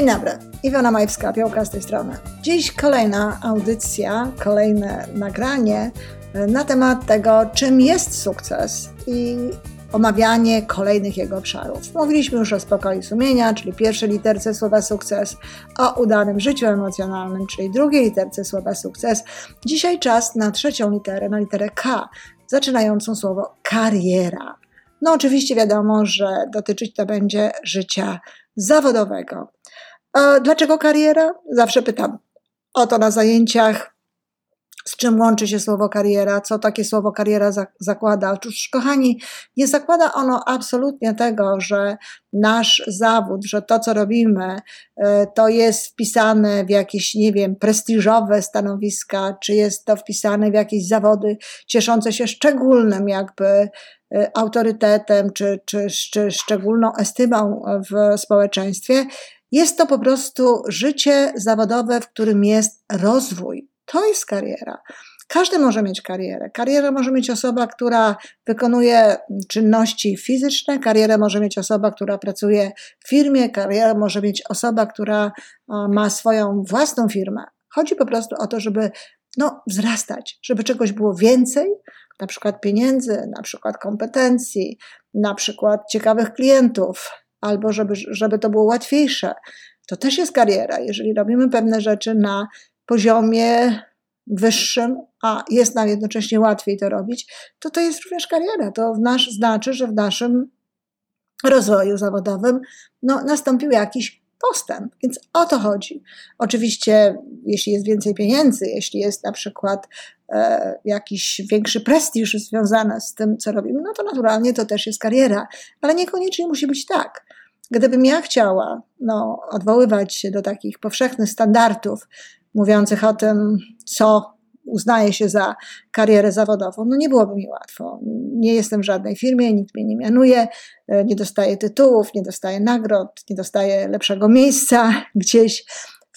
Dzień dobry, Iwona Majewska, Piołka z tej strony. Dziś kolejna audycja, kolejne nagranie e, na temat tego, czym jest sukces i omawianie kolejnych jego obszarów. Mówiliśmy już o spokoju sumienia, czyli pierwszej literce słowa sukces, o udanym życiu emocjonalnym, czyli drugiej literce słowa sukces. Dzisiaj czas na trzecią literę, na literę K, zaczynającą słowo kariera. No oczywiście wiadomo, że dotyczyć to będzie życia zawodowego. Dlaczego kariera? Zawsze pytam o to na zajęciach. Z czym łączy się słowo kariera? Co takie słowo kariera zakłada? Otóż, kochani, nie zakłada ono absolutnie tego, że nasz zawód, że to, co robimy, e, to jest wpisane w jakieś, nie wiem, prestiżowe stanowiska, czy jest to wpisane w jakieś zawody cieszące się szczególnym, jakby e, autorytetem, czy, czy, czy szczególną estymą w społeczeństwie. Jest to po prostu życie zawodowe, w którym jest rozwój. To jest kariera. Każdy może mieć karierę. Karierę może mieć osoba, która wykonuje czynności fizyczne, karierę może mieć osoba, która pracuje w firmie, karierę może mieć osoba, która ma swoją własną firmę. Chodzi po prostu o to, żeby no, wzrastać, żeby czegoś było więcej, na przykład pieniędzy, na przykład kompetencji, na przykład ciekawych klientów, albo żeby, żeby to było łatwiejsze. To też jest kariera. Jeżeli robimy pewne rzeczy na poziomie wyższym, a jest nam jednocześnie łatwiej to robić, to to jest również kariera. To w nasz, znaczy, że w naszym rozwoju zawodowym no, nastąpił jakiś postęp. Więc o to chodzi. Oczywiście, jeśli jest więcej pieniędzy, jeśli jest na przykład e, jakiś większy prestiż związany z tym, co robimy, no to naturalnie to też jest kariera, ale niekoniecznie musi być tak. Gdybym ja chciała no, odwoływać się do takich powszechnych standardów mówiących o tym, co uznaje się za karierę zawodową, no nie byłoby mi łatwo. Nie jestem w żadnej firmie, nikt mnie nie mianuje, e, nie dostaję tytułów, nie dostaję nagród, nie dostaję lepszego miejsca gdzieś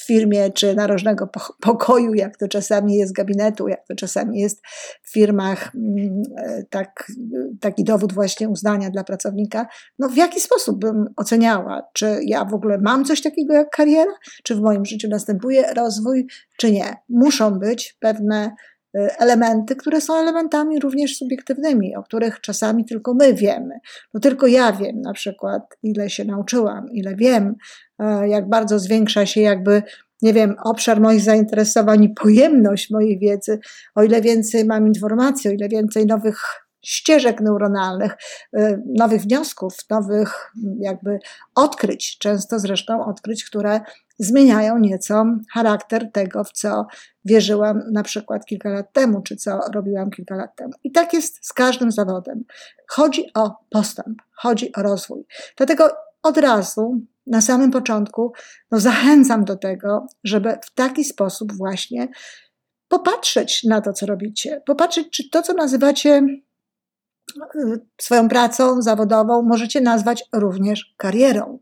w firmie czy narożnego pokoju, jak to czasami jest gabinetu, jak to czasami jest w firmach, mm, e, tak, taki dowód właśnie uznania dla pracownika. No w jaki sposób bym oceniała, czy ja w ogóle mam coś takiego jak kariera, czy w moim życiu następuje rozwój, czy nie. Muszą być pewne elementy, które są elementami również subiektywnymi, o których czasami tylko my wiemy. No tylko ja wiem na przykład, ile się nauczyłam, ile wiem, E, jak bardzo zwiększa się jakby, nie wiem, obszar moich zainteresowań i pojemność mojej wiedzy, o ile więcej mam informacji, o ile więcej nowych ścieżek neuronalnych, e, nowych wniosków, nowych jakby odkryć, często zresztą odkryć, które zmieniają nieco charakter tego, w co wierzyłam na przykład kilka lat temu, czy co robiłam kilka lat temu. I tak jest z każdym zawodem. Chodzi o postęp, chodzi o rozwój. Dlatego od razu na samym początku, no zachęcam do tego, żeby w taki sposób właśnie popatrzeć na to, co robicie, popatrzeć, czy to, co nazywacie swoją pracą zawodową możecie nazwać również karierą.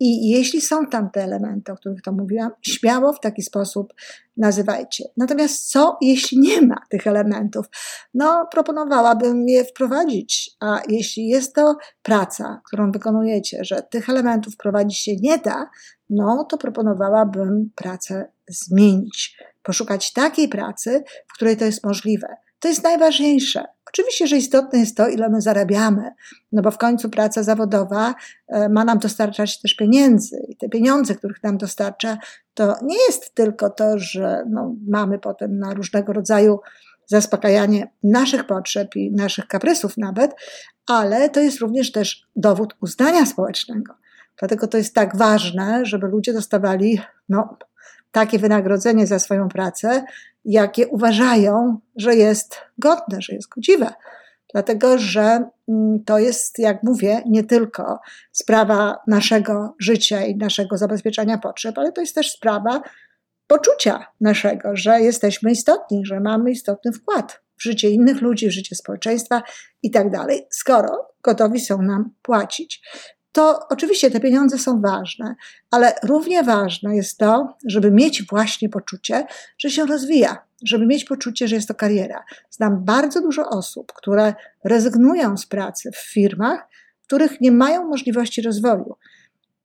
I jeśli są tam te elementy, o których to mówiłam, śmiało w taki sposób nazywajcie. Natomiast co, jeśli nie ma tych elementów? No, proponowałabym je wprowadzić, a jeśli jest to praca, którą wykonujecie, że tych elementów wprowadzić się nie da, no to proponowałabym pracę zmienić. Poszukać takiej pracy, w której to jest możliwe. To jest najważniejsze. Oczywiście, że istotne jest to, ile my zarabiamy, no bo w końcu praca zawodowa e, ma nam dostarczać też pieniędzy i te pieniądze, których nam dostarcza, to nie jest tylko to, że no, mamy potem na różnego rodzaju zaspokajanie naszych potrzeb i naszych kaprysów nawet, ale to jest również też dowód uznania społecznego. Dlatego to jest tak ważne, żeby ludzie dostawali no, takie wynagrodzenie za swoją pracę, jakie uważają, że jest godne, że jest godziwe. Dlatego, że mm, to jest, jak mówię, nie tylko sprawa naszego życia i naszego zabezpieczenia potrzeb, ale to jest też sprawa poczucia naszego, że jesteśmy istotni, że mamy istotny wkład w życie innych ludzi, w życie społeczeństwa i tak dalej, skoro gotowi są nam płacić to oczywiście te pieniądze są ważne, ale równie ważne jest to, żeby mieć właśnie poczucie, że się rozwija, żeby mieć poczucie, że jest to kariera. Znam bardzo dużo osób, które rezygnują z pracy w firmach, w których nie mają możliwości rozwoju.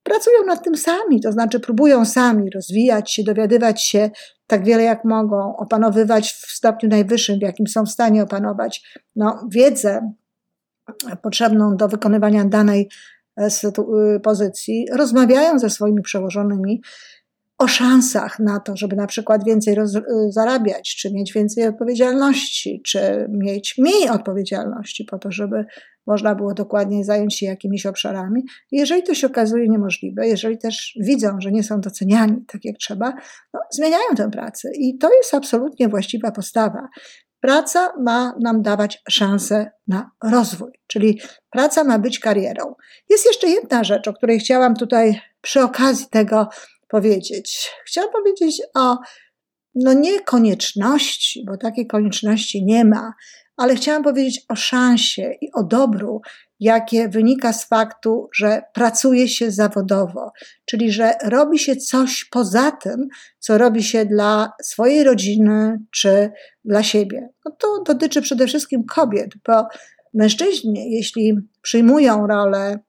pracują nad tym sami, to znaczy próbują sami rozwijać się, dowiadywać się tak wiele jak mogą, opanowywać w stopniu najwyższym, w jakim są w stanie opanować no, wiedzę potrzebną do wykonywania danej e, y, pozycji, rozmawiają ze swoimi przełożonymi o szansach na to, żeby na przykład więcej roz, y, zarabiać, czy mieć więcej odpowiedzialności, czy mieć mniej odpowiedzialności po to, żeby można było dokładnie zająć się jakimiś obszarami. Jeżeli to się okazuje niemożliwe, jeżeli też widzą, że nie są doceniani tak jak trzeba, no, zmieniają tę pracę. I to jest absolutnie właściwa postawa. Praca ma nam dawać szansę na rozwój, czyli praca ma być karierą. Jest jeszcze jedna rzecz, o której chciałam tutaj przy okazji tego powiedzieć. Chciałam powiedzieć o no nie konieczności, bo takiej konieczności nie ma, ale chciałam powiedzieć o szansie i o dobru, jakie wynika z faktu, że pracuje się zawodowo, czyli że robi się coś poza tym, co robi się dla swojej rodziny czy dla siebie. No to dotyczy przede wszystkim kobiet, bo mężczyźni, jeśli przyjmują rolę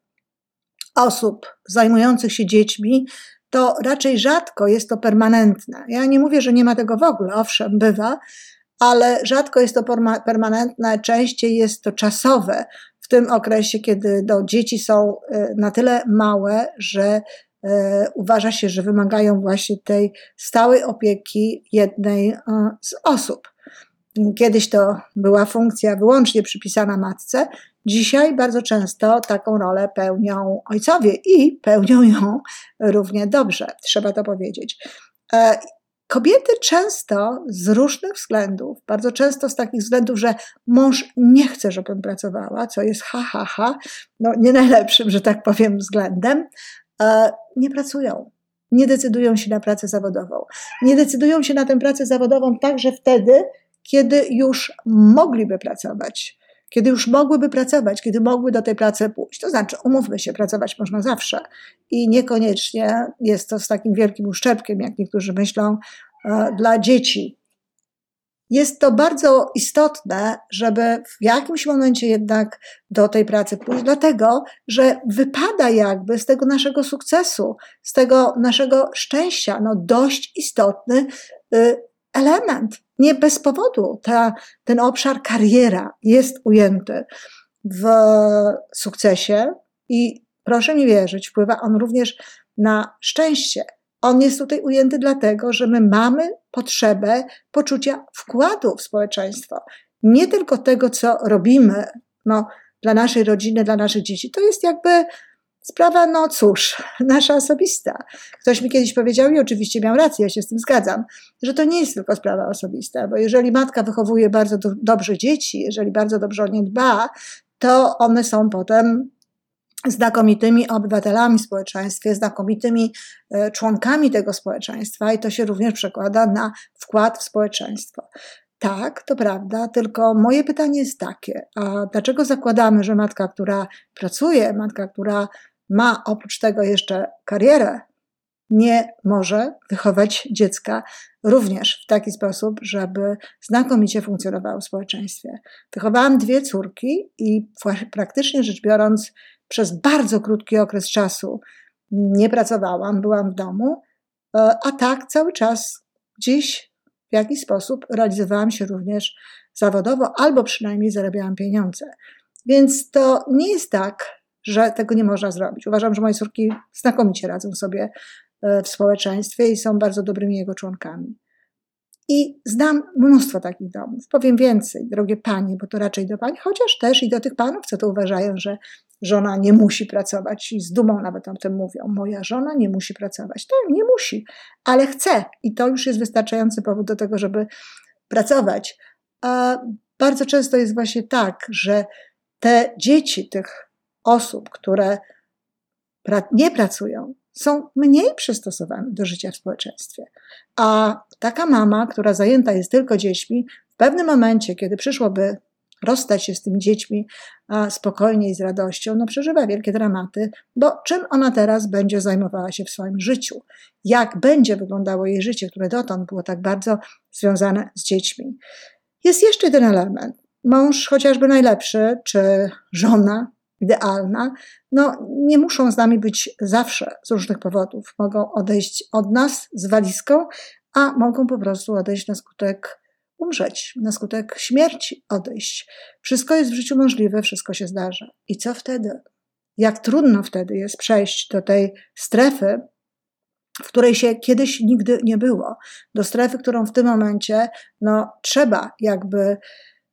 osób zajmujących się dziećmi, to raczej rzadko jest to permanentne. Ja nie mówię, że nie ma tego w ogóle, owszem, bywa, ale rzadko jest to permanentne, częściej jest to czasowe tym okresie, kiedy do dzieci są e, na tyle małe, że e, uważa się, że wymagają właśnie tej stałej opieki jednej e, z osób. Kiedyś to była funkcja wyłącznie przypisana matce, Dzisiaj bardzo często taką rolę pełnią ojcowie i pełnią ją równie dobrze, trzeba to powiedzieć. Kobiety często z różnych względów, bardzo często z takich względów, że mąż nie chce, żebym pracowała, co jest ha, ha, ha, no nie najlepszym, że tak powiem, względem, e, nie pracują. Nie decydują się na pracę zawodową. Nie decydują się na tę pracę zawodową także wtedy, kiedy już mogliby pracować kiedy już mogłyby pracować, kiedy mogły do tej pracy pójść. To znaczy, umówmy się, pracować można zawsze i niekoniecznie jest to z takim wielkim uszczepkiem, jak niektórzy myślą, e, dla dzieci. Jest to bardzo istotne, żeby w jakimś momencie jednak do tej pracy pójść, dlatego że wypada jakby z tego naszego sukcesu, z tego naszego szczęścia, no dość istotny y, element. Nie bez powodu ta, ten obszar kariera jest ujęty w sukcesie i proszę mi wierzyć, wpływa on również na szczęście. On jest tutaj ujęty dlatego, że my mamy potrzebę poczucia wkładu w społeczeństwo. Nie tylko tego, co robimy no, dla naszej rodziny, dla naszych dzieci. To jest jakby Sprawa, no cóż, nasza osobista. Ktoś mi kiedyś powiedział, i oczywiście miał rację, ja się z tym zgadzam, że to nie jest tylko sprawa osobista, bo jeżeli matka wychowuje bardzo do, dobrze dzieci, jeżeli bardzo dobrze o nie dba, to one są potem znakomitymi obywatelami w społeczeństwie, znakomitymi e, członkami tego społeczeństwa i to się również przekłada na wkład w społeczeństwo. Tak, to prawda, tylko moje pytanie jest takie: a dlaczego zakładamy, że matka, która pracuje, matka, która ma oprócz tego jeszcze karierę, nie może wychować dziecka również w taki sposób, żeby znakomicie funkcjonowało w społeczeństwie. Wychowałam dwie córki i praktycznie rzecz biorąc, przez bardzo krótki okres czasu nie pracowałam, byłam w domu, e, a tak cały czas gdzieś w jakiś sposób realizowałam się również zawodowo, albo przynajmniej zarabiałam pieniądze. Więc to nie jest tak, że tego nie można zrobić. Uważam, że moje córki znakomicie radzą sobie e, w społeczeństwie i są bardzo dobrymi jego członkami. I znam mnóstwo takich domów. Powiem więcej, drogie panie, bo to raczej do pań, chociaż też i do tych panów, co to uważają, że żona nie musi pracować i z dumą nawet o tym mówią. Moja żona nie musi pracować. Tak, nie musi, ale chce i to już jest wystarczający powód do tego, żeby pracować. A bardzo często jest właśnie tak, że te dzieci tych osób, które nie pracują, są mniej przystosowane do życia w społeczeństwie. A taka mama, która zajęta jest tylko dziećmi, w pewnym momencie, kiedy przyszłoby rozstać się z tymi dziećmi spokojnie i z radością, no przeżywa wielkie dramaty, bo czym ona teraz będzie zajmowała się w swoim życiu? Jak będzie wyglądało jej życie, które dotąd było tak bardzo związane z dziećmi? Jest jeszcze jeden element. Mąż, chociażby najlepszy, czy żona, idealna, no nie muszą z nami być zawsze z różnych powodów. Mogą odejść od nas z walizką, a mogą po prostu odejść na skutek umrzeć, na skutek śmierci odejść. Wszystko jest w życiu możliwe, wszystko się zdarza. I co wtedy? Jak trudno wtedy jest przejść do tej strefy, w której się kiedyś nigdy nie było, do strefy, którą w tym momencie no, trzeba jakby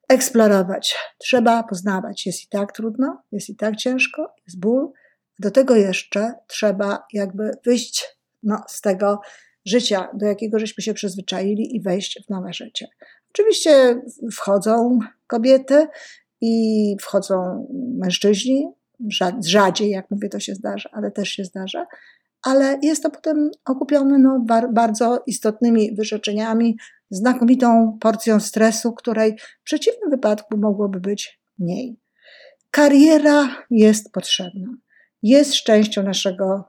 eksplorować, trzeba poznawać. Jest i tak trudno, jest i tak ciężko, jest ból. Do tego jeszcze trzeba jakby wyjść no, z tego życia, do jakiego żeśmy się przyzwyczaili i wejść w nowe życie. Oczywiście wchodzą kobiety i wchodzą mężczyźni, rzadziej, jak mówię, to się zdarza, ale też się zdarza, ale jest to potem okupione no, bardzo istotnymi wyrzeczeniami, znakomitą porcją stresu, której w przeciwnym wypadku mogłoby być mniej. Kariera jest potrzebna, jest częścią naszego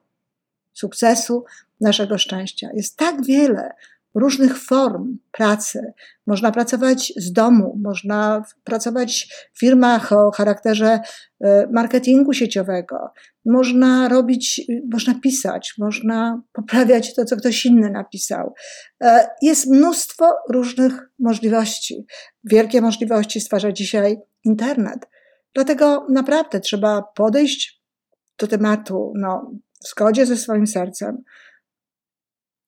sukcesu, naszego szczęścia. Jest tak wiele różnych form pracy. Można pracować z domu, można pracować w firmach o charakterze e, marketingu sieciowego, można robić, można pisać, można poprawiać to, co ktoś inny napisał. E, jest mnóstwo różnych możliwości. Wielkie możliwości stwarza dzisiaj internet. Dlatego naprawdę trzeba podejść do tematu no, w zgodzie ze swoim sercem,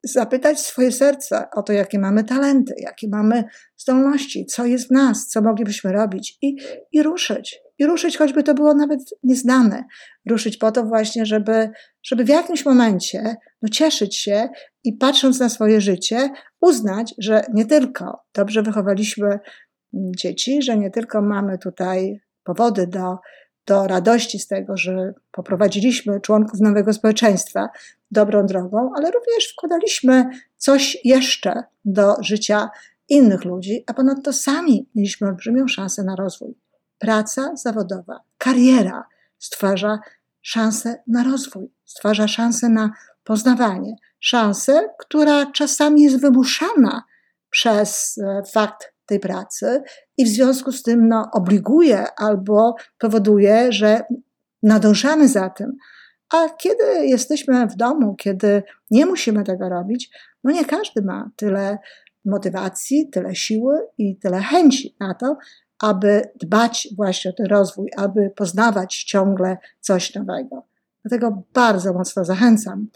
zapytać swoje serce o to, jakie mamy talenty, jakie mamy zdolności, co jest w nas, co moglibyśmy robić i, i ruszyć. I ruszyć, choćby to było nawet nieznane. Ruszyć po to właśnie, żeby, żeby w jakimś momencie no, cieszyć się i patrząc na swoje życie, uznać, że nie tylko dobrze wychowaliśmy dzieci, że nie tylko mamy tutaj powody do do radości z tego, że poprowadziliśmy członków nowego społeczeństwa dobrą drogą, ale również wkładaliśmy coś jeszcze do życia innych ludzi, a ponadto sami mieliśmy olbrzymią szansę na rozwój. Praca zawodowa, kariera stwarza szansę na rozwój, stwarza szansę na poznawanie, szansę, która czasami jest wymuszana przez e, fakt tej pracy i w związku z tym no, obliguje albo powoduje, że nadążamy za tym. A kiedy jesteśmy w domu, kiedy nie musimy tego robić, no nie każdy ma tyle motywacji, tyle siły i tyle chęci na to, aby dbać właśnie o ten rozwój, aby poznawać ciągle coś nowego. Dlatego bardzo mocno zachęcam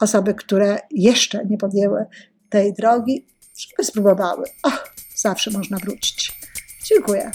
osoby, które jeszcze nie podjęły tej drogi, żeby spróbowały. Oh, zawsze można wrócić. Dziękuję.